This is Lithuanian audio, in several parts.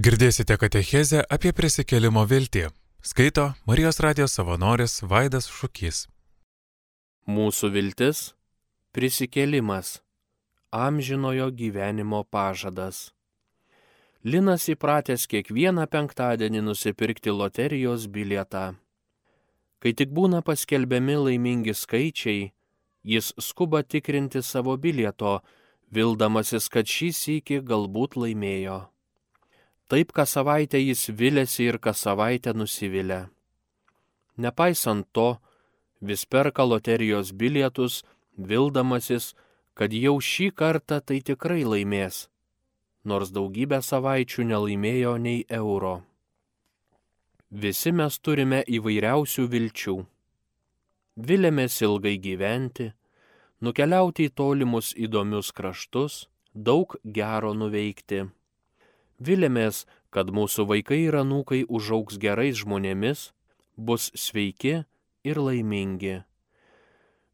Girdėsite katechezę apie prisikelimo viltį. Skaito Marijos radijos savanoris Vaidas Šukys. Mūsų viltis - prisikėlimas, amžinojo gyvenimo pažadas. Linas įpratęs kiekvieną penktadienį nusipirkti loterijos bilietą. Kai tik būna paskelbiami laimingi skaičiai, jis skuba tikrinti savo bilieto, vildamasis, kad šį sįki galbūt laimėjo. Taip kas savaitę jis vilėsi ir kas savaitę nusivilia. Nepaisant to, vis perka loterijos bilietus, vildamasis, kad jau šį kartą tai tikrai laimės, nors daugybę savaičių nelaimėjo nei euro. Visi mes turime įvairiausių vilčių. Vilėmės ilgai gyventi, nukeliauti į tolimus įdomius kraštus, daug gero nuveikti. Vilėmės, kad mūsų vaikai ir anūkai užaugs gerais žmonėmis, bus sveiki ir laimingi.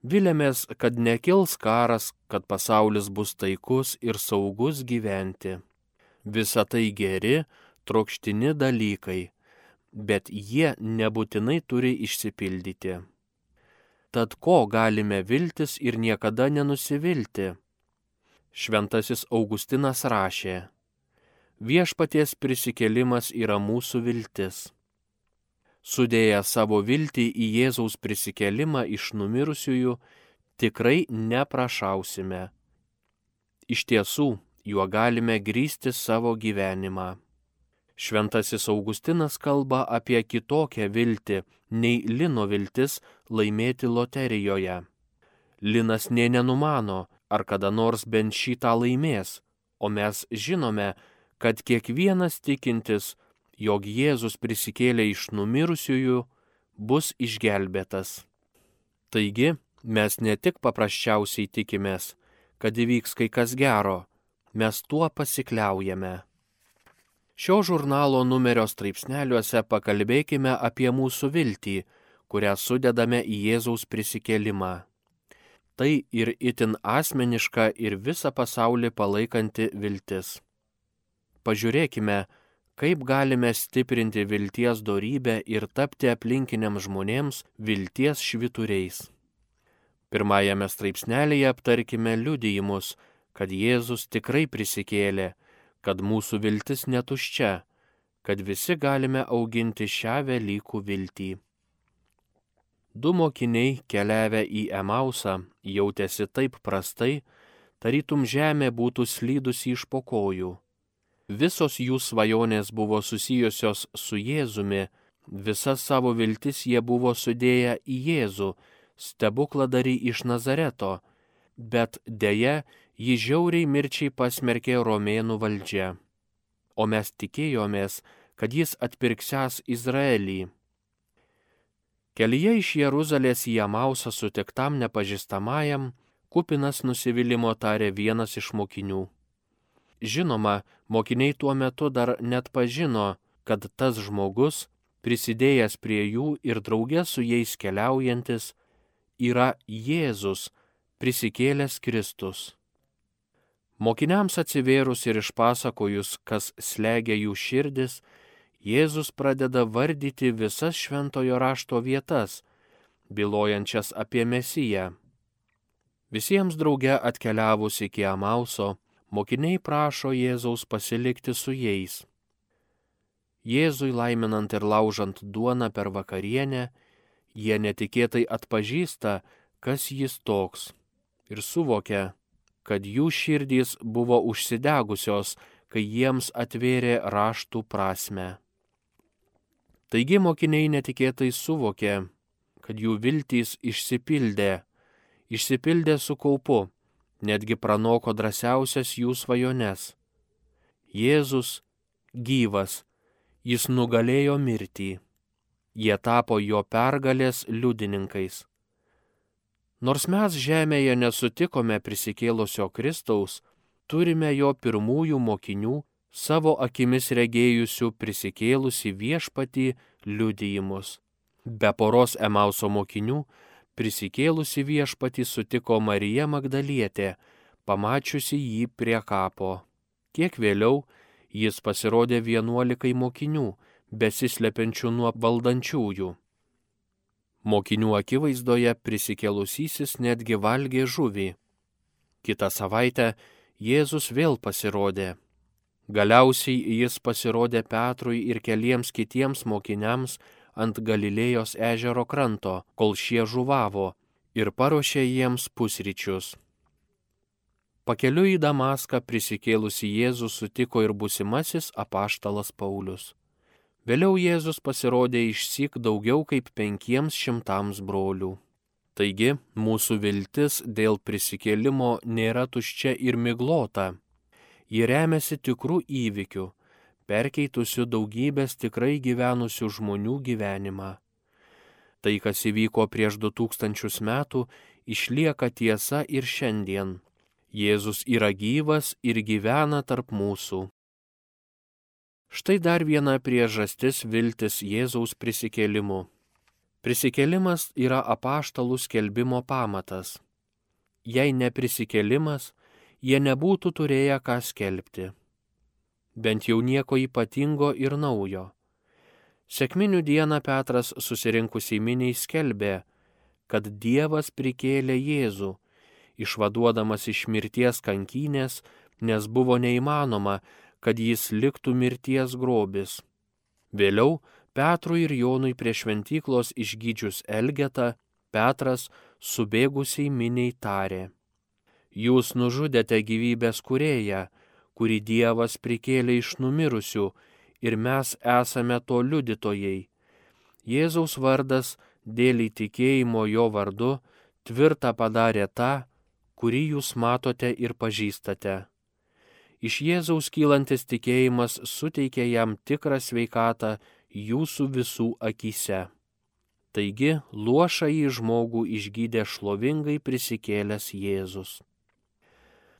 Vilėmės, kad nekils karas, kad pasaulis bus taikus ir saugus gyventi. Visa tai geri, trokštini dalykai, bet jie nebūtinai turi išsipildyti. Tad ko galime viltis ir niekada nenusivilti? Šventasis Augustinas rašė, viešpaties prisikėlimas yra mūsų viltis. Sudėję savo viltį į Jėzaus prisikėlimą iš numirusiųjų, tikrai neprašausime. Iš tiesų, juo galime grįsti savo gyvenimą. Šventasis Augustinas kalba apie kitokią viltį nei Lino viltis laimėti loterijoje. Linas nė nenumano, ar kada nors bent šitą laimės, o mes žinome, kad kiekvienas tikintis, jog Jėzus prisikėlė iš numirusiųjų, bus išgelbėtas. Taigi, mes ne tik paprasčiausiai tikimės, kad įvyks kai kas gero, mes tuo pasikliaujame. Šio žurnalo numerio straipsneliuose pakalbėkime apie mūsų viltį, kurią sudedame į Jėzaus prisikėlimą. Tai ir itin asmeniška ir visą pasaulį palaikanti viltis. Pažiūrėkime, kaip galime stiprinti vilties dorybę ir tapti aplinkiniams žmonėms vilties švituriais. Pirmajame straipsnelėje aptarkime liudijimus, kad Jėzus tikrai prisikėlė kad mūsų viltis netuščia, kad visi galime auginti šią Velykų viltį. Du mokiniai keliavę į Emausą jautėsi taip prastai, tarytum žemė būtų slydusi iš pokojų. Visos jų svajonės buvo susijusios su Jėzumi, visas savo viltis jie buvo sudėję į Jėzų, stebukladarį iš Nazareto, bet dėja jį žiauriai mirčiai pasmerkė romėnų valdžia. O mes tikėjomės, kad jis atpirksęs Izraelį. Kelyje iš Jeruzalės į Jamausą sutiktam nepažįstamajam, kupinas nusivylimų tarė vienas iš mokinių. Žinoma, mokiniai tuo metu dar net pažino, kad tas žmogus, prisidėjęs prie jų ir draugė su jais keliaujantis, yra Jėzus, prisikėlęs Kristus. Mokiniams atsivėrus ir išpasakojus, kas slegia jų širdis, Jėzus pradeda vardyti visas šventojo rašto vietas, bylojančias apie Mesiją. Visiems drauge atkeliavus iki Amauso, mokiniai prašo Jėzaus pasilikti su jais. Jėzui laiminant ir laužant duoną per vakarienę, jie netikėtai atpažįsta, kas jis toks ir suvokia, kad jų širdys buvo užsidegusios, kai jiems atvėrė raštų prasme. Taigi mokiniai netikėtai suvokė, kad jų viltys išsipildė, išsipildė su kaupu, netgi pranoko drąsiausias jų svajones. Jėzus gyvas, jis nugalėjo mirtį. Jie tapo jo pergalės liudininkais. Nors mes žemėje nesutikome prisikėlusio Kristaus, turime jo pirmųjų mokinių, savo akimis regėjusių prisikėlusi viešpatį liudijimus. Be poros Emauso mokinių prisikėlusi viešpatį sutiko Marija Magdalietė, pamačiusi jį prie kapo. Kiek vėliau Jis pasirodė vienuolikai mokinių, besislepiančių nuo valdančiųjų. Mokinių akivaizdoje prisikėlusysis netgi valgė žuvį. Kita savaitę Jėzus vėl pasirodė. Galiausiai jis pasirodė Petrui ir keliems kitiems mokiniams ant Galilėjos ežero kranto, kol šie žuvavo, ir paruošė jiems pusryčius. Pakeliu į Damaską prisikėlusi Jėzus sutiko ir busimasis apaštalas Paulius. Vėliau Jėzus pasirodė išsik daugiau kaip penkiems šimtams brolių. Taigi mūsų viltis dėl prisikėlimo nėra tuščia ir miglota. Ji remiasi tikrų įvykių, perkeitusių daugybės tikrai gyvenusių žmonių gyvenimą. Tai, kas įvyko prieš du tūkstančius metų, išlieka tiesa ir šiandien. Jėzus yra gyvas ir gyvena tarp mūsų. Štai dar viena priežastis viltis Jėzaus prisikėlimu. Prisikėlimas yra apaštalų skelbimo pamatas. Jei ne prisikėlimas, jie nebūtų turėję ką skelbti. Bent jau nieko ypatingo ir naujo. Sekminių dieną Petras susirinkusiai miniai skelbė, kad Dievas prikėlė Jėzų išvaduodamas iš mirties kankynės, nes buvo neįmanoma, kad jis liktų mirties grobis. Vėliau Petrui ir Jonui prie šventyklos išgydžius Elgetą, Petras subėgusiai miniai tarė. Jūs nužudėte gyvybės kurėją, kurį Dievas prikėlė iš numirusių, ir mes esame to liudytojai. Jėzaus vardas dėl įtikėjimo jo vardu tvirtą padarė tą, kurį jūs matote ir pažįstate. Iš Jėzaus kylantis tikėjimas suteikia jam tikrą sveikatą jūsų visų akise. Taigi luošą į žmogų išgydė šlovingai prisikėlęs Jėzus.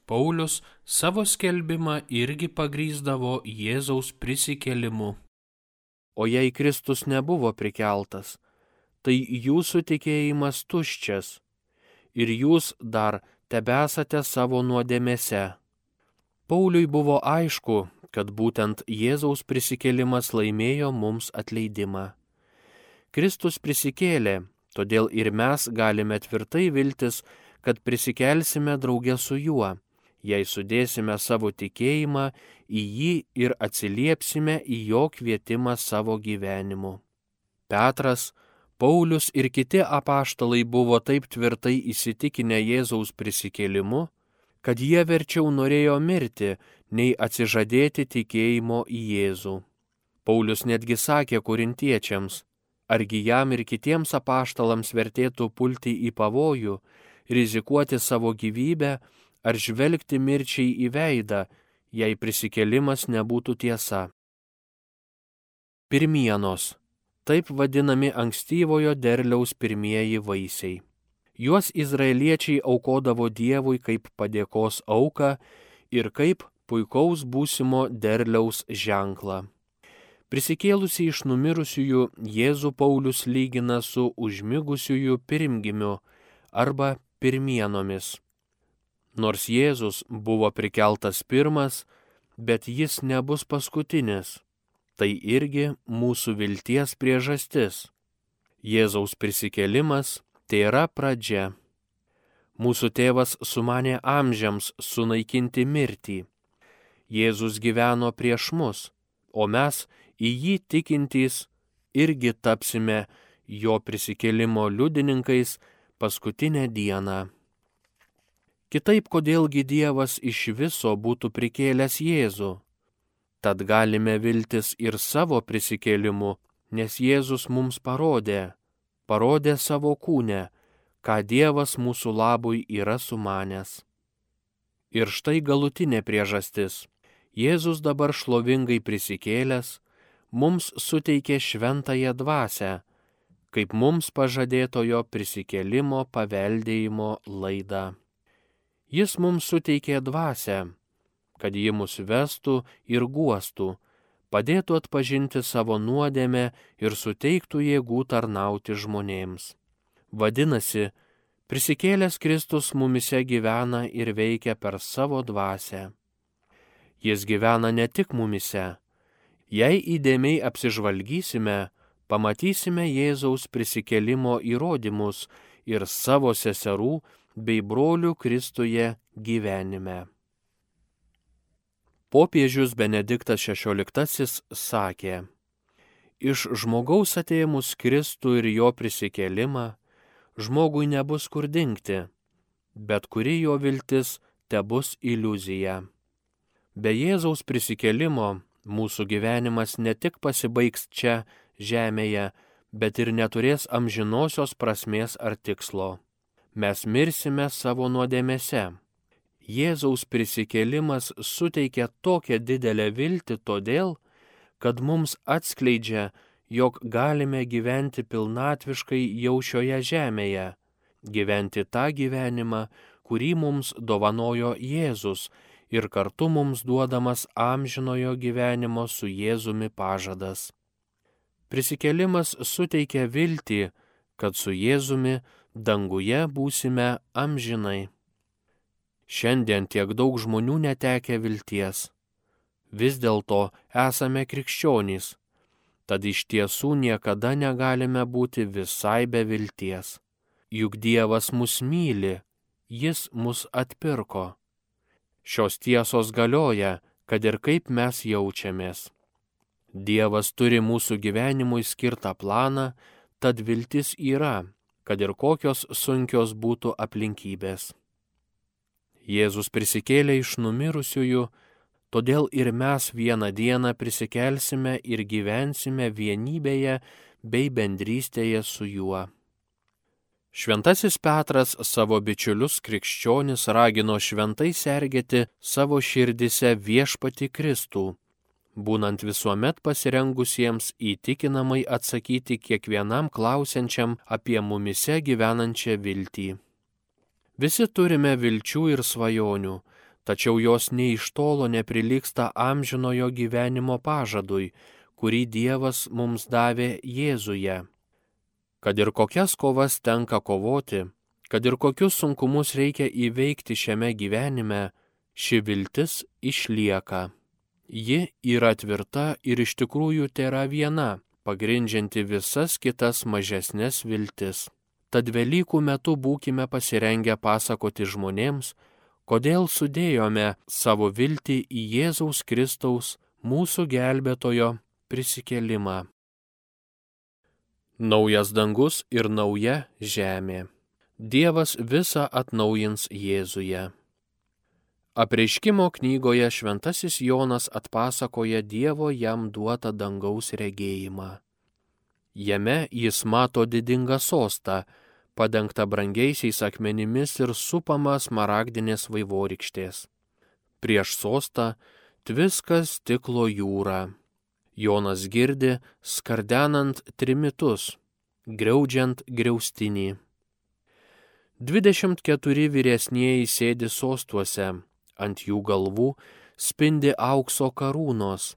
Paulius savo skelbimą irgi pagrysdavo Jėzaus prisikėlimu. O jei Kristus nebuvo prikeltas, tai jūsų tikėjimas tuščias ir jūs dar tebesate savo nuodėmėse. Pauliui buvo aišku, kad būtent Jėzaus prisikėlimas laimėjo mums atleidimą. Kristus prisikėlė, todėl ir mes galime tvirtai viltis, kad prisikelsime draugę su juo, jei sudėsime savo tikėjimą į jį ir atsiliepsime į jo kvietimą savo gyvenimu. Petras, Paulius ir kiti apaštalai buvo taip tvirtai įsitikinę Jėzaus prisikėlimu, kad jie verčiau norėjo mirti, nei atsižadėti tikėjimo į Jėzų. Paulius netgi sakė korintiečiams, argi jam ir kitiems apaštalams vertėtų pulti į pavojų, rizikuoti savo gyvybę ar žvelgti mirčiai į veidą, jei prisikėlimas nebūtų tiesa. Pirmienos taip vadinami ankstyvojo derliaus pirmieji vaisiai. Juos izraeliečiai aukodavo Dievui kaip padėkos auką ir kaip puikaus būsimo derliaus ženklą. Prisikėlusi iš numirusiųjų Jėzų Paulius lygina su užmigusiųjų pirmgimiu arba pirmienomis. Nors Jėzus buvo prikeltas pirmas, bet jis nebus paskutinis tai irgi mūsų vilties priežastis. Jėzaus prisikėlimas tai yra pradžia. Mūsų tėvas sumanė amžiams sunaikinti mirtį. Jėzus gyveno prieš mus, o mes į jį tikintys irgi tapsime jo prisikėlimo liudininkais paskutinę dieną. Kitaip kodėlgi Dievas iš viso būtų prikėlęs Jėzų? Tad galime viltis ir savo prisikėlimu, nes Jėzus mums parodė, parodė savo kūnę, ką Dievas mūsų labui yra sumanęs. Ir štai galutinė priežastis. Jėzus dabar šlovingai prisikėlęs, mums suteikė šventąją dvasę, kaip mums pažadėtojo prisikėlimo paveldėjimo laidą. Jis mums suteikė dvasę, kad ji mus vestų ir guostų, padėtų atpažinti savo nuodėmę ir suteiktų jėgų tarnauti žmonėms. Vadinasi, prisikėlęs Kristus mumise gyvena ir veikia per savo dvasę. Jis gyvena ne tik mumise. Jei įdėmiai apsižvalgysime, pamatysime Jėzaus prisikelimo įrodymus ir savo seserų bei brolių Kristuje gyvenime. Popiežius Benediktas XVI sakė, iš žmogaus atėmus Kristų ir jo prisikelimą, žmogui nebus kur dingti, bet kuri jo viltis te bus iliuzija. Be Jėzaus prisikelimo mūsų gyvenimas ne tik pasibaigs čia, žemėje, bet ir neturės amžinosios prasmės ar tikslo. Mes mirsime savo nuodėmėse. Jėzaus prisikėlimas suteikia tokią didelę viltį todėl, kad mums atskleidžia, jog galime gyventi pilnatviškai jau šioje žemėje, gyventi tą gyvenimą, kurį mums dovanojo Jėzus ir kartu mums duodamas amžinojo gyvenimo su Jėzumi pažadas. Prisikelimas suteikia viltį, kad su Jėzumi danguje būsime amžinai. Šiandien tiek daug žmonių netekia vilties. Vis dėlto esame krikščionys, tad iš tiesų niekada negalime būti visai be vilties. Juk Dievas mus myli, Jis mus atpirko. Šios tiesos galioja, kad ir kaip mes jaučiamės. Dievas turi mūsų gyvenimui skirtą planą, tad viltis yra, kad ir kokios sunkios būtų aplinkybės. Jėzus prisikėlė iš numirusiųjų, todėl ir mes vieną dieną prisikelsime ir gyvensime vienybėje bei bendrystėje su juo. Šventasis Petras savo bičiulius krikščionis ragino šventai sergėti savo širdise viešpati Kristų, būnant visuomet pasirengusiems įtikinamai atsakyti kiekvienam klausiančiam apie mumise gyvenančią viltį. Visi turime vilčių ir svajonių, tačiau jos nei iš tolo neprilyksta amžinojo gyvenimo pažadui, kurį Dievas mums davė Jėzuje. Kad ir kokias kovas tenka kovoti, kad ir kokius sunkumus reikia įveikti šiame gyvenime, ši viltis išlieka. Ji yra tvirta ir iš tikrųjų tai yra viena, pagrindžianti visas kitas mažesnės viltis. Tad Velykų metu būkime pasirengę pasakoti žmonėms, kodėl sudėjome savo viltį į Jėzaus Kristaus mūsų gelbėtojo prisikelimą. Naujas dangus ir nauja žemė. Dievas visą atnaujins Jėzuje. Apreiškimo knygoje šventasis Jonas atpasakoja Dievo jam duotą dangaus regėjimą. Jame jis mato didingą sostą, padengta brangiaisiais akmenimis ir supama smaragdinės vaivorykštės. Prieš sostą tviskas stiklo jūra. Jonas girdi skardenant trimitus, greudžiant greustinį. 24 vyresnieji sėdi sostuose, ant jų galvų spindi aukso karūnos.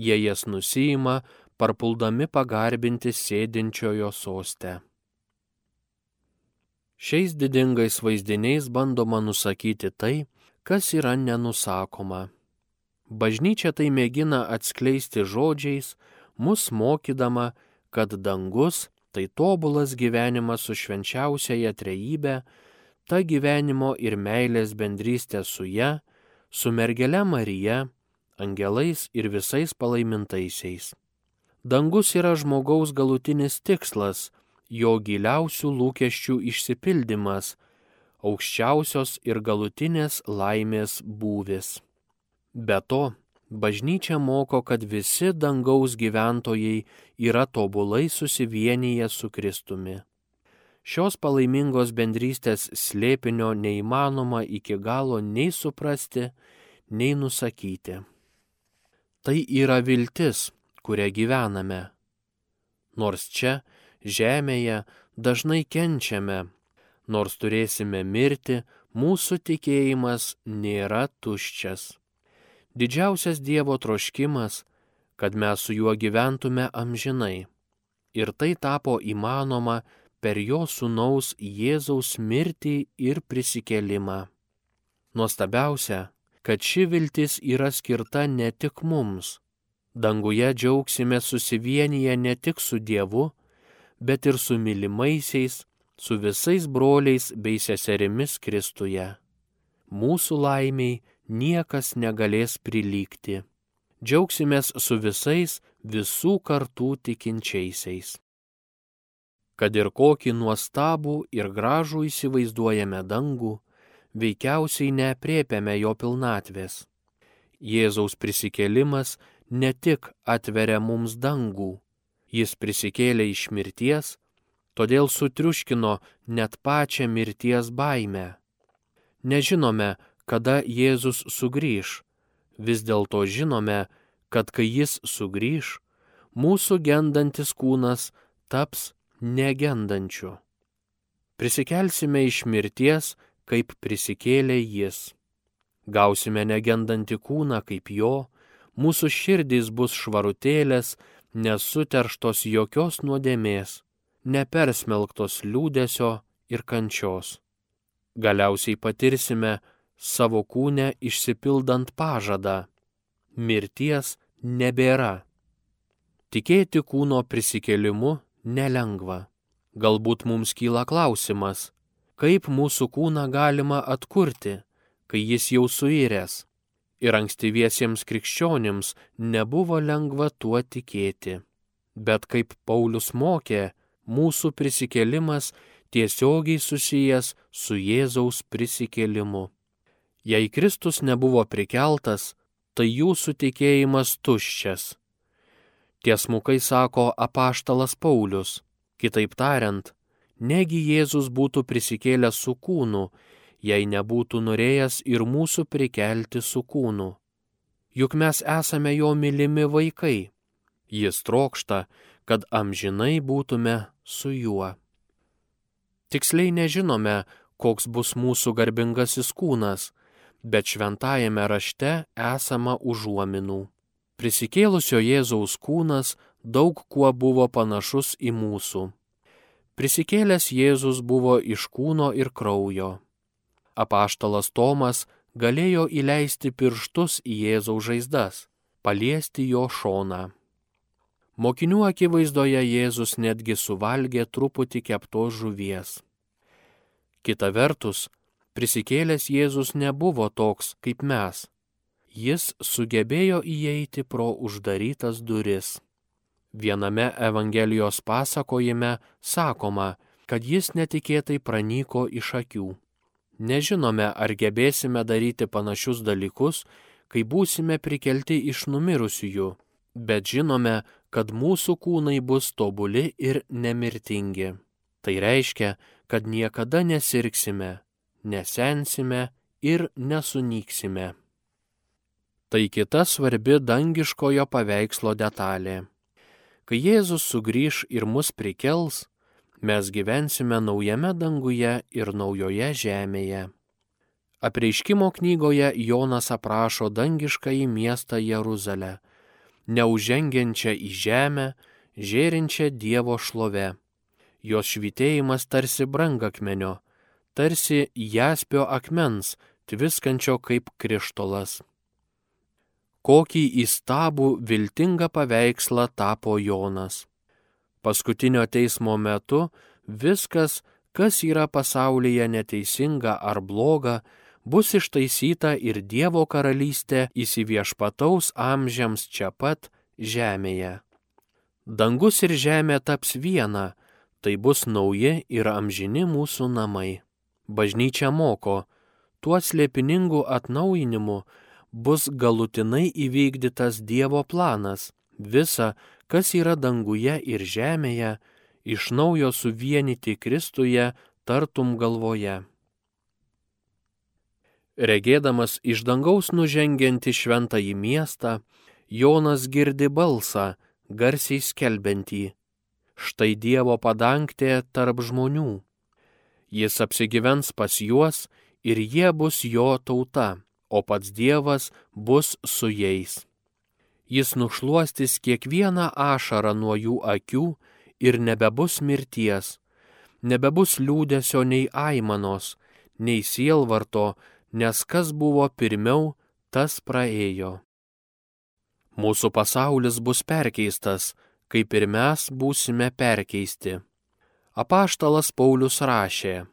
Jie jas nusijima, parpuldami pagarbinti sėdinčiojo sostę. Šiais didingais vaizdiniais bandoma nusakyti tai, kas yra nenusakoma. Bažnyčia tai mėgina atskleisti žodžiais, mus mokydama, kad dangus tai tobulas gyvenimas su švenčiausiaja trejybė, ta gyvenimo ir meilės bendrystė su ją, su mergele Marija, angelais ir visais palaimintaisiais. Dangus yra žmogaus galutinis tikslas, jo giliausių lūkesčių išsipildymas, aukščiausios ir galutinės laimės būvis. Be to, bažnyčia moko, kad visi dangaus gyventojai yra tobulai susivienyje su Kristumi. Šios palaimingos bendrystės slėpinio neįmanoma iki galo nei suprasti, nei nusakyti. Tai yra viltis, kuria gyvename. Nors čia žemėje dažnai kenčiame, nors turėsime mirti, mūsų tikėjimas nėra tuščias. Didžiausias Dievo troškimas, kad mes su juo gyventume amžinai. Ir tai tapo įmanoma per jo sunaus Jėzaus mirtį ir prisikelimą. Nuostabiausia, kad ši viltis yra skirta ne tik mums. Danguje džiaugsime susivienyje ne tik su Dievu, bet ir su mylimaisiais, su visais broliais bei seserimis Kristuje. Mūsų laimiai niekas negalės prilygti. Džiaugsimės su visais visų kartų tikinčiaisiais. Kad ir kokį nuostabų ir gražų įsivaizduojame dangų, veikiausiai nepriepiame jo pilnatvės. Jėzaus prisikėlimas ne tik atveria mums dangų, jis prisikėlė iš mirties, todėl sutriuškino net pačią mirties baimę. Nežinome, kada Jėzus sugrįž, vis dėlto žinome, kad kai jis sugrįž, mūsų gendantis kūnas taps negendančiu. Prisikelsime iš mirties, kaip prisikėlė jis. Gausime negendantį kūną kaip jo, mūsų širdys bus švarutėlės, nesuterštos jokios nuodėmės, nepersmelktos liūdėsio ir kančios. Galiausiai patirsime savo kūnę išsipildant pažadą. Mirties nebėra. Tikėti kūno prisikėlimu nelengva. Galbūt mums kyla klausimas, kaip mūsų kūną galima atkurti, kai jis jau suiręs. Ir ankstyviesiems krikščionims nebuvo lengva tuo tikėti. Bet kaip Paulius mokė, mūsų prisikėlimas tiesiogiai susijęs su Jėzaus prisikėlimu. Jei Kristus nebuvo prikeltas, tai jūsų tikėjimas tuščias. Tiesmukai sako apaštalas Paulius. Kitaip tariant, negi Jėzus būtų prisikėlęs su kūnu, jei nebūtų norėjęs ir mūsų prikelti su kūnu. Juk mes esame jo mylimi vaikai. Jis trokšta, kad amžinai būtume su juo. Tiksliai nežinome, koks bus mūsų garbingasis kūnas, bet šventajame rašte esama užuominų. Prisikėlusio Jėzaus kūnas daug kuo buvo panašus į mūsų. Prisikėlęs Jėzus buvo iš kūno ir kraujo. Apaštalas Tomas galėjo įleisti pirštus į Jėzaus žaizdas, paliesti jo šoną. Mokinių akivaizdoje Jėzus netgi suvalgė truputį keptos žuvies. Kita vertus, prisikėlęs Jėzus nebuvo toks kaip mes. Jis sugebėjo įeiti pro uždarytas duris. Viename Evangelijos pasakojime sakoma, kad jis netikėtai pranyko iš akių. Nežinome, ar gebėsime daryti panašius dalykus, kai būsime prikelti iš numirusiųjų, bet žinome, kad mūsų kūnai bus tobuli ir nemirtingi. Tai reiškia, kad niekada nesirksime, nesensime ir nesunyksime. Tai kita svarbi dangiškojo paveikslo detalė. Kai Jėzus sugrįž ir mus prikels, mes gyvensime naujame danguje ir naujoje žemėje. Apreiškimo knygoje Jonas aprašo dangiškąjį miestą Jeruzalę neužengiančią į žemę, žėrinčią Dievo šlove. Jos švitėjimas tarsi brangakmenio, tarsi jaspio akmens, tviskančio kaip krištolas. Kokį įstabų viltingą paveikslą tapo Jonas. Paskutinio teismo metu viskas, kas yra pasaulyje neteisinga ar bloga, bus ištaisyta ir Dievo karalystė įsiviešpataus amžiams čia pat žemėje. Dangus ir žemė taps viena, tai bus nauji ir amžini mūsų namai. Bažnyčia moko, tuo slėpiningu atnaujinimu bus galutinai įvykdytas Dievo planas, visa, kas yra danguje ir žemėje, iš naujo suvienyti Kristuje tartum galvoje. Regėdamas iš dangaus nužengianti šventąjį miestą, Jonas girdi balsą, garsiai skelbiantį. Štai Dievo padangtė tarp žmonių. Jis apsigyvens pas juos ir jie bus jo tauta, o pats Dievas bus su jais. Jis nušuostys kiekvieną ašarą nuo jų akių ir nebebus mirties, nebebus liūdėsio nei aimanos, nei sielvarto, nes kas buvo pirmiau, tas praėjo. Mūsų pasaulis bus perkeistas, kaip ir mes būsime perkeisti. Apaštalas Paulius rašė,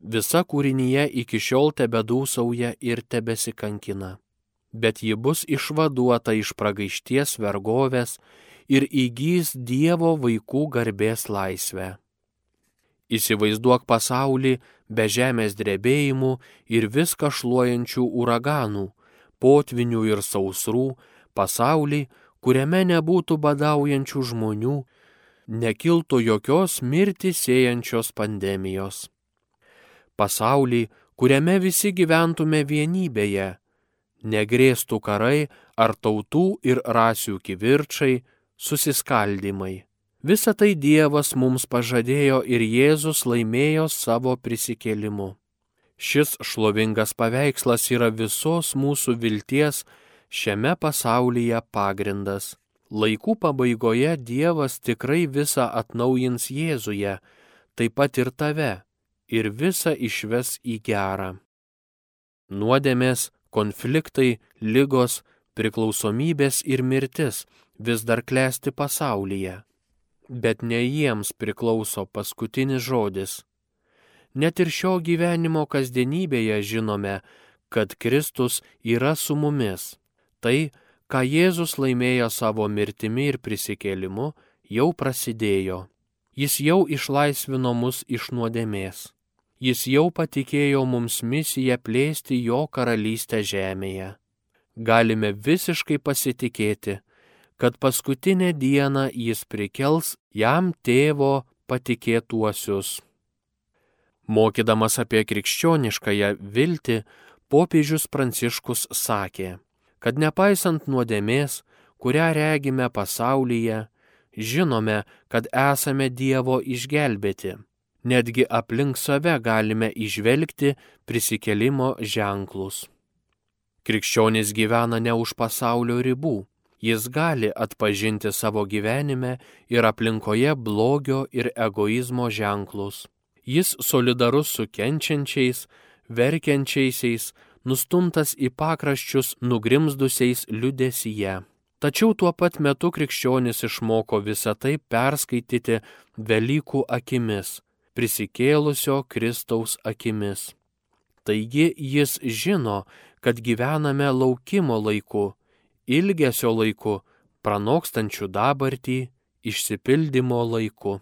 visa kūrinyje iki šiol tebedūsauja ir tebesikankina, bet ji bus išvaduota iš pragaišties vergovės ir įgys Dievo vaikų garbės laisvę. Įsivaizduok pasaulį be žemės drebėjimų ir viską šluojančių uraganų, potvinių ir sausrų, pasaulį, kuriame nebūtų badaujančių žmonių, nekiltų jokios mirtį siejančios pandemijos. Pasaulį, kuriame visi gyventume vienybėje, negrėstų karai ar tautų ir rasių kivirčiai, susiskaldimai. Visą tai Dievas mums pažadėjo ir Jėzus laimėjo savo prisikėlimu. Šis šlovingas paveikslas yra visos mūsų vilties šiame pasaulyje pagrindas. Laikų pabaigoje Dievas tikrai visą atnaujins Jėzuje, taip pat ir tave, ir visą išves į gerą. Nuodėmės, konfliktai, lygos, priklausomybės ir mirtis vis dar klesti pasaulyje, bet ne jiems priklauso paskutinis žodis. Net ir šio gyvenimo kasdienybėje žinome, kad Kristus yra su mumis. Tai, ką Jėzus laimėjo savo mirtimi ir prisikėlimu, jau prasidėjo. Jis jau išlaisvino mus iš nuodėmės. Jis jau patikėjo mums misiją plėsti jo karalystę žemėje. Galime visiškai pasitikėti, kad paskutinę dieną jis prikels jam tėvo patikėtuosius. Mokydamas apie krikščioniškąją viltį, popiežius Pranciškus sakė, kad nepaisant nuodėmės, kurią regime pasaulyje, žinome, kad esame Dievo išgelbėti. Netgi aplink save galime išvelgti prisikelimo ženklus. Krikščionis gyvena ne už pasaulio ribų, jis gali atpažinti savo gyvenime ir aplinkoje blogio ir egoizmo ženklus. Jis solidarus su kenčiančiais, verkiančiaisiais, nustumtas į pakraščius nugrimzdusiais liudesyje. Tačiau tuo pat metu krikščionis išmoko visą tai perskaityti Velykų akimis, prisikėlusio Kristaus akimis. Taigi jis žino, kad gyvename laukimo laiku, ilgesio laiku, pranokstančių dabartį, išsipildymo laiku.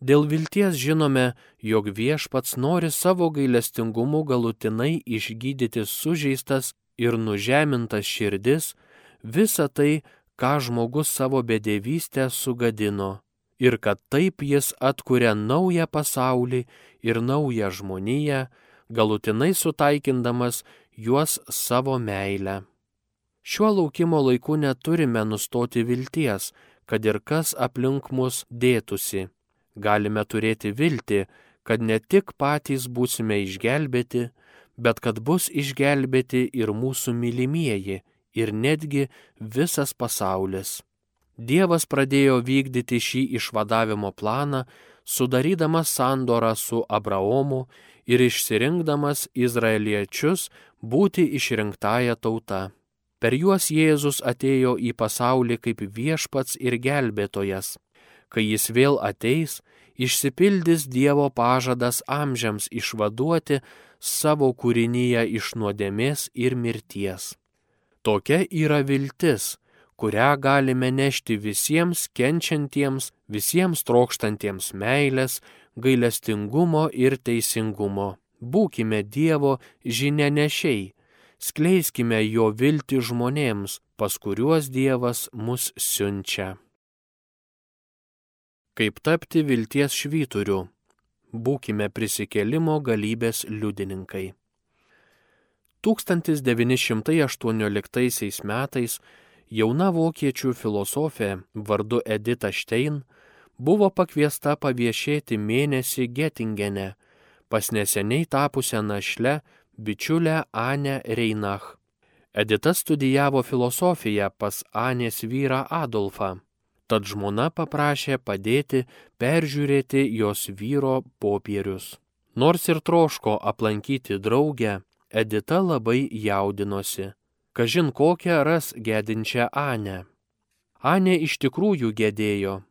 Dėl vilties žinome, jog viešpats nori savo gailestingumu galutinai išgydyti sužeistas ir nužemintas širdis, visą tai, ką žmogus savo bedėvystę sugadino, ir kad taip jis atkuria naują pasaulį ir naują žmoniją, galutinai sutaikindamas juos savo meilę. Šiuo laukimo laiku neturime nustoti vilties, kad ir kas aplink mus dėtųsi galime turėti viltį, kad ne tik patys būsime išgelbėti, bet kad bus išgelbėti ir mūsų mylimieji, ir netgi visas pasaulis. Dievas pradėjo vykdyti šį išvadavimo planą, sudarydamas sandorą su Abraomu ir išsirinkdamas izraeliečius būti išrinktąją tautą. Per juos Jėzus atėjo į pasaulį kaip viešpats ir gelbėtojas kai jis vėl ateis, išsipildys Dievo pažadas amžiams išvaduoti savo kūrinyje iš nuodėmės ir mirties. Tokia yra viltis, kurią galime nešti visiems kenčiantiems, visiems trokštantiems meilės, gailestingumo ir teisingumo. Būkime Dievo žinia nešiai, skleiskime jo viltį žmonėms, pas kuriuos Dievas mus siunčia. Kaip tapti vilties švyturiu? Būkime prisikėlimo galybės liudininkai. 1918 metais jauna vokiečių filosofė vardu Edita Stein buvo pakviesta paviešėti mėnesį Getingene pas neseniai tapusią našlę bičiulę Anę Reinach. Edita studijavo filosofiją pas Anės vyrą Adolfą. Tad žmona paprašė padėti peržiūrėti jos vyro popierius. Nors ir troško aplankyti draugę, Edita labai jaudinosi. Kažin kokią ras gedinčią Anę. Anė iš tikrųjų gedėjo,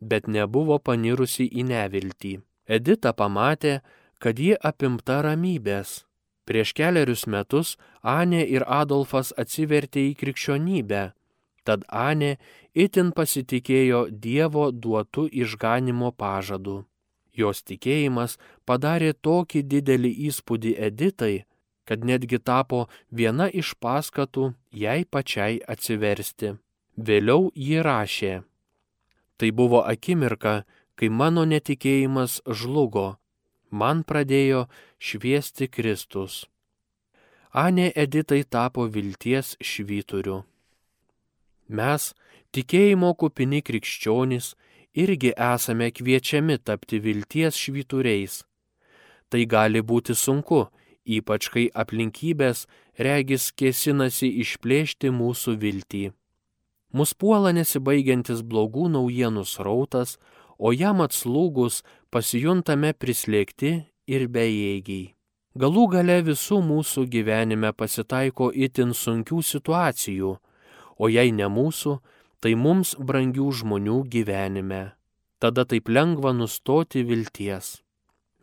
bet nebuvo panirusi į neviltį. Edita pamatė, kad ji apimta ramybės. Prieš keliarius metus Anė ir Adolfas atsivertė į krikščionybę, tad Anė itin pasitikėjo Dievo duotų išganimo pažadu. Jos tikėjimas padarė tokį didelį įspūdį Editai, kad netgi tapo viena iš paskatų jai pačiai atsiversti. Vėliau ji rašė. Tai buvo akimirka, kai mano netikėjimas žlugo, man pradėjo šviesti Kristus. Anė Editai tapo vilties švyturiu. Mes, tikėjimo kupini krikščionys, irgi esame kviečiami tapti vilties švyturiais. Tai gali būti sunku, ypač kai aplinkybės regis kėsinasi išplėšti mūsų viltį. Mus puola nesibaigiantis blogų naujienų srautas, o jam atslūgus pasijuntame prislėgti ir bejėgiai. Galų gale visų mūsų gyvenime pasitaiko itin sunkių situacijų, o jei ne mūsų, tai mums brangių žmonių gyvenime. Tada taip lengva nustoti vilties.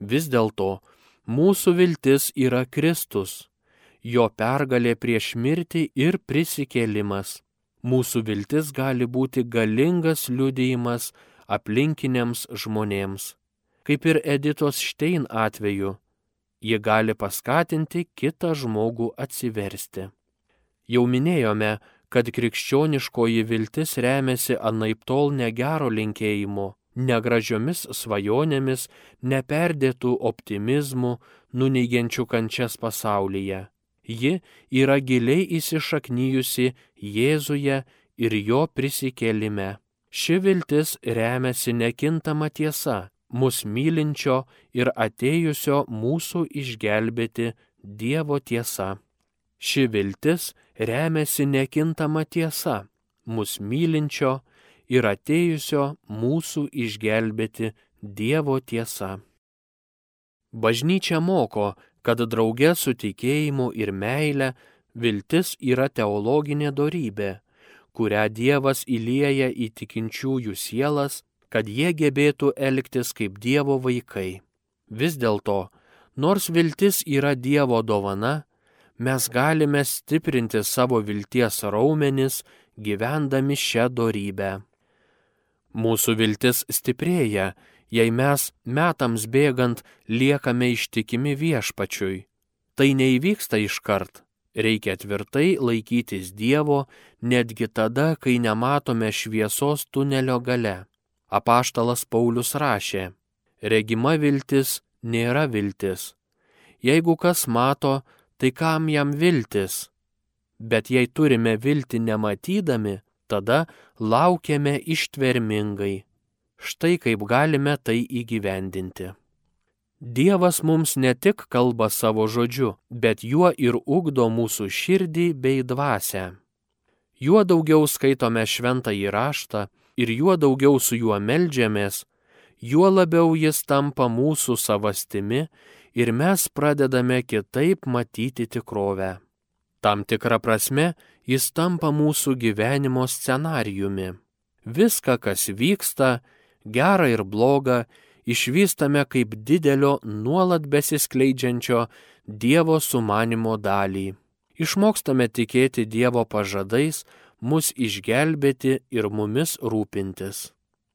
Vis dėlto, mūsų viltis yra Kristus, jo pergalė prieš mirtį ir prisikėlimas. Mūsų viltis gali būti galingas liudijimas aplinkiniams žmonėms. Kaip ir Editos Štein atveju, ji gali paskatinti kitą žmogų atsiversti. Jau minėjome, kad krikščioniškoji viltis remiasi anaip tol negero linkėjimu, negražiomis svajonėmis, neperdėtų optimizmų, nuneigiančių kančias pasaulyje. Ji yra giliai įsišaknyjusi Jėzuje ir jo prisikėlime. Ši viltis remiasi nekintama tiesa, mus mylinčio ir atėjusio mūsų išgelbėti Dievo tiesa. Ši viltis remiasi nekintama tiesa, mus mylinčio ir atėjusio mūsų išgelbėti Dievo tiesa. Bažnyčia moko, kad drauge su tikėjimu ir meile viltis yra teologinė dorybė kurią Dievas įlieja į tikinčiųjų sielas, kad jie gebėtų elgtis kaip Dievo vaikai. Vis dėlto, nors viltis yra Dievo dovana, mes galime stiprinti savo vilties raumenis, gyvendami šią dorybę. Mūsų viltis stiprėja, jei mes metams bėgant liekame ištikimi viešpačiui. Tai neįvyksta iškart, Reikia tvirtai laikytis Dievo, netgi tada, kai nematome šviesos tunelio gale. Apaštalas Paulius rašė, regima viltis nėra viltis. Jeigu kas mato, tai kam jam viltis? Bet jei turime viltį nematydami, tada laukiame ištvermingai. Štai kaip galime tai įgyvendinti. Dievas mums ne tik kalba savo žodžiu, bet juo ir ugdo mūsų širdį bei dvasę. Juo daugiau skaitome šventą įraštą ir juo daugiau su juo melžiamės, juo labiau jis tampa mūsų savastimi ir mes pradedame kitaip matyti tikrovę. Tam tikrą prasme jis tampa mūsų gyvenimo scenarijumi. Viską, kas vyksta, gera ir bloga, išvystame kaip didelio nuolat besiskleidžiančio Dievo sumanimo dalį. Išmokstame tikėti Dievo pažadais, mus išgelbėti ir mumis rūpintis.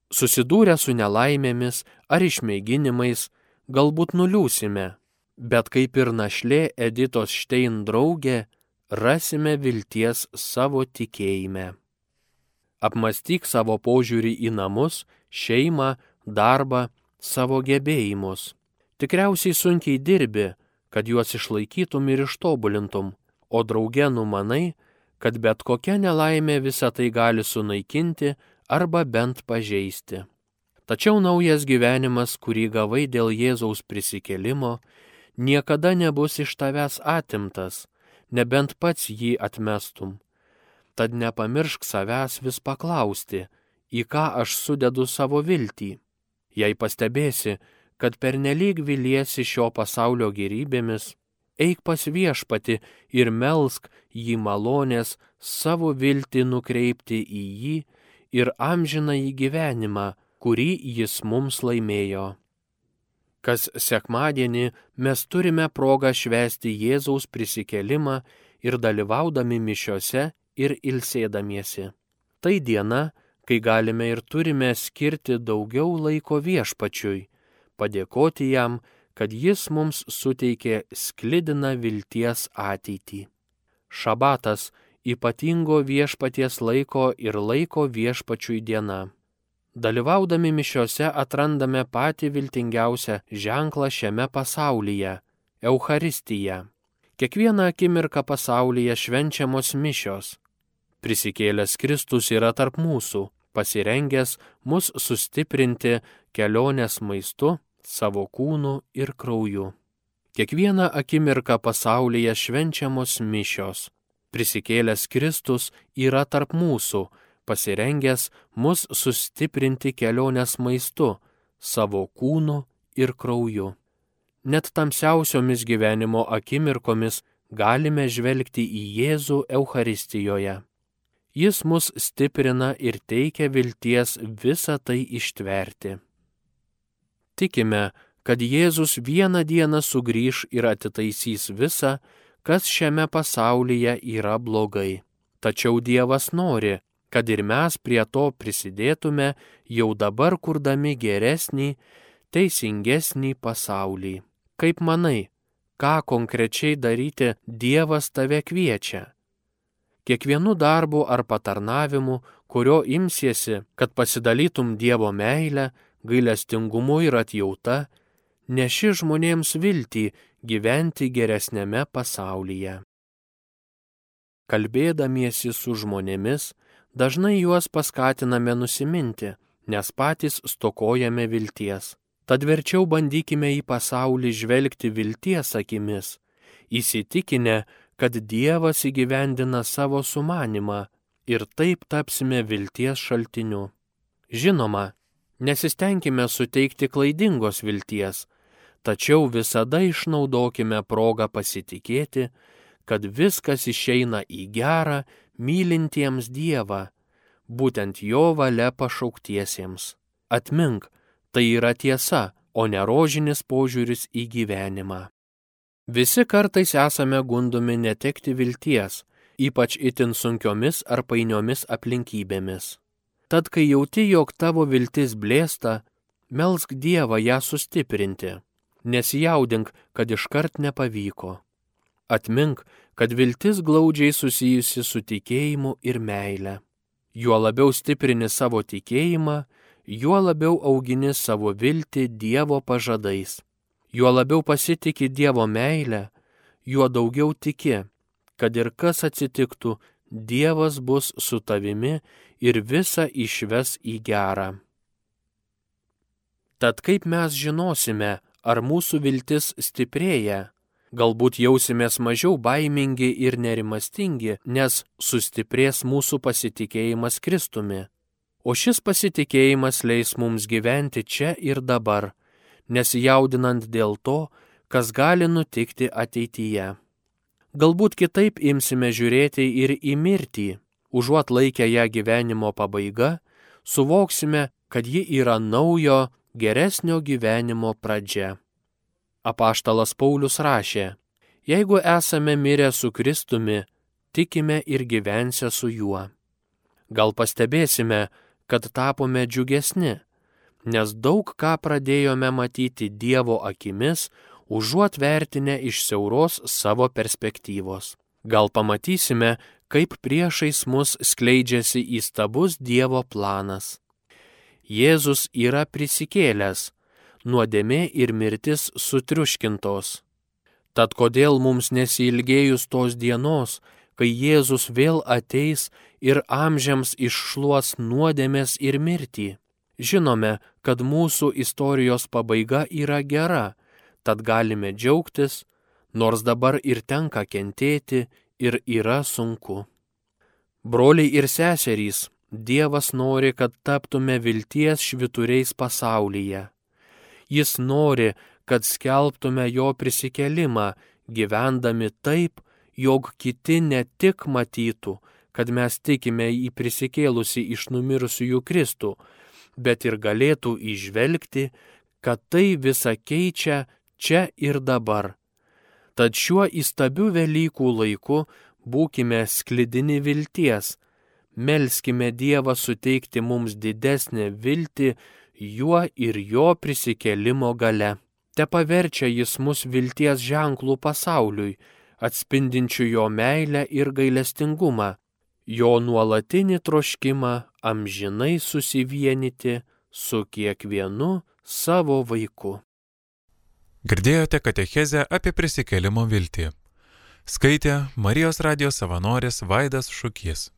Susidūrę su nelaimėmis ar išmėginimais, galbūt nuliūsime, bet kaip ir našlė Editos Štein draugė, rasime vilties savo tikėjime. Apmastyk savo požiūrį į namus, šeimą, darbą savo gebėjimus. Tikriausiai sunkiai dirbi, kad juos išlaikytum ir ištobulintum, o drauge numanai, kad bet kokia nelaimė visą tai gali sunaikinti arba bent pažeisti. Tačiau naujas gyvenimas, kurį gavai dėl Jėzaus prisikėlimo, niekada nebus iš tavęs atimtas, nebent pats jį atmestum. Tad nepamiršk savęs vis paklausti, į ką aš sudedu savo viltį. Jei pastebėsi, kad pernelyg viliesi šio pasaulio gerybėmis, eik pas viešpati ir melsk jį malonės savo viltį nukreipti į jį ir amžiną į gyvenimą, kurį jis mums laimėjo. Kas sekmadienį mes turime progą švęsti Jėzaus prisikelimą ir dalyvaudami mišiose ir ilsėdamiesi. Tai diena, kai galime ir turime skirti daugiau laiko viešpačiui, padėkoti jam, kad jis mums suteikė sklidiną vilties ateitį. Šabatas ypatingo viešpaties laiko ir laiko viešpačiui diena. Dalyvaudami mišiuose atrandame patį viltingiausią ženklą šiame pasaulyje - Eucharistiją. Kiekvieną akimirką pasaulyje švenčiamos mišios. Prisikėlęs Kristus yra tarp mūsų, pasirengęs mus sustiprinti kelionės maistu, savo kūnu ir krauju. Kiekvieną akimirką pasaulyje švenčiamos mišios. Prisikėlęs Kristus yra tarp mūsų, pasirengęs mus sustiprinti kelionės maistu, savo kūnu ir krauju. Net tamsiausiomis gyvenimo akimirkomis galime žvelgti į Jėzų Euharistijoje. Jis mus stiprina ir teikia vilties visą tai ištverti. Tikime, kad Jėzus vieną dieną sugrįž ir atitaisys visą, kas šiame pasaulyje yra blogai. Tačiau Dievas nori, kad ir mes prie to prisidėtume jau dabar kurdami geresnį, teisingesnį pasaulį. Kaip manai, ką konkrečiai daryti Dievas tave kviečia? Kiekvienu darbu ar patarnavimu, kurio imsiesi, kad pasidalytum Dievo meilę, gailestingumu ir atjauta, neši žmonėms viltį gyventi geresnėme pasaulyje. Kalbėdamiesi su žmonėmis, dažnai juos paskatiname nusiminti, nes patys stokojame vilties. Tad verčiau bandykime į pasaulį žvelgti vilties akimis, įsitikinę, kad Dievas įgyvendina savo sumanimą ir taip tapsime vilties šaltiniu. Žinoma, nesistengime suteikti klaidingos vilties, tačiau visada išnaudokime progą pasitikėti, kad viskas išeina į gerą mylintiems Dievą, būtent jo valia pašauktiesiems. Atmink, tai yra tiesa, o ne rožinis požiūris į gyvenimą. Visi kartais esame gundomi netekti vilties, ypač itin sunkiomis ar painiomis aplinkybėmis. Tad, kai jauti, jog tavo viltis blėsta, melsk Dievą ją sustiprinti, nesijaudink, kad iškart nepavyko. Atmink, kad viltis glaudžiai susijusi su tikėjimu ir meile. Juo labiau stiprini savo tikėjimą, juo labiau augini savo viltį Dievo pažadais. Juo labiau pasitiki Dievo meilę, juo daugiau tiki, kad ir kas atsitiktų, Dievas bus su tavimi ir visą išves į gerą. Tad kaip mes žinosime, ar mūsų viltis stiprėja, Galbūt jausimės mažiau baimingi ir nerimastingi, nes sustiprės mūsų pasitikėjimas Kristumi. O šis pasitikėjimas leis mums gyventi čia ir dabar, nesijaudinant dėl to, kas gali nutikti ateityje. Galbūt kitaip imsime žiūrėti ir į mirtį, užuot laikę ją gyvenimo pabaiga, suvoksime, kad ji yra naujo, geresnio gyvenimo pradžia. Apaštalas Paulius rašė, jeigu esame mirę su Kristumi, tikime ir gyvensę su juo. Gal pastebėsime, kad tapome džiugesni, nes daug ką pradėjome matyti Dievo akimis, užuot vertinę iš siauros savo perspektyvos. Gal pamatysime, kaip priešais mus skleidžiasi įstabus Dievo planas. Jėzus yra prisikėlęs, nuodėmė ir mirtis sutriuškintos. Tad kodėl mums nesilgėjus tos dienos, kai Jėzus vėl ateis ir amžiams iššluos nuodėmės ir mirtį? Žinome, kad mūsų istorijos pabaiga yra gera, tad galime džiaugtis, nors dabar ir tenka kentėti ir yra sunku. Broliai ir seserys, Dievas nori, kad taptume vilties švituriais pasaulyje. Jis nori, kad skelbtume jo prisikelimą, gyvendami taip, jog kiti ne tik matytų, kad mes tikime į prisikėlusi iš numirusiųjų Kristų, bet ir galėtų išvelgti, kad tai visa keičia čia ir dabar. Tad šiuo įstabiu Velykų laiku būkime sklidini vilties, melskime Dievą suteikti mums didesnę viltį juo ir jo prisikelimo gale. Te paverčia jis mus vilties ženklų pasauliui, atspindinčių jo meilę ir gailestingumą, jo nuolatinį troškimą amžinai susivienyti su kiekvienu savo vaiku. Girdėjote katechezę apie prisikėlimo viltį. Skaitė Marijos radijos savanoris Vaidas Šukys.